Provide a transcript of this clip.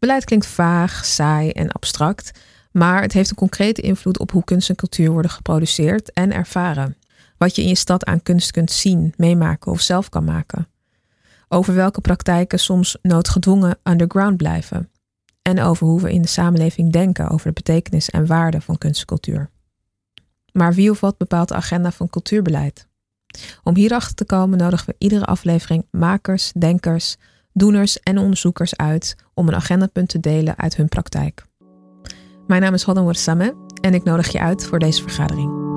Beleid klinkt vaag, saai en abstract, maar het heeft een concrete invloed op hoe kunst en cultuur worden geproduceerd en ervaren. Wat je in je stad aan kunst kunt zien, meemaken of zelf kan maken. Over welke praktijken soms noodgedwongen underground blijven. En over hoe we in de samenleving denken over de betekenis en waarde van kunst en cultuur. Maar wie of wat bepaalt de agenda van cultuurbeleid? Om hierachter te komen nodigen we iedere aflevering makers, denkers, doeners en onderzoekers uit om een agendapunt te delen uit hun praktijk. Mijn naam is Holland Warsame en ik nodig je uit voor deze vergadering.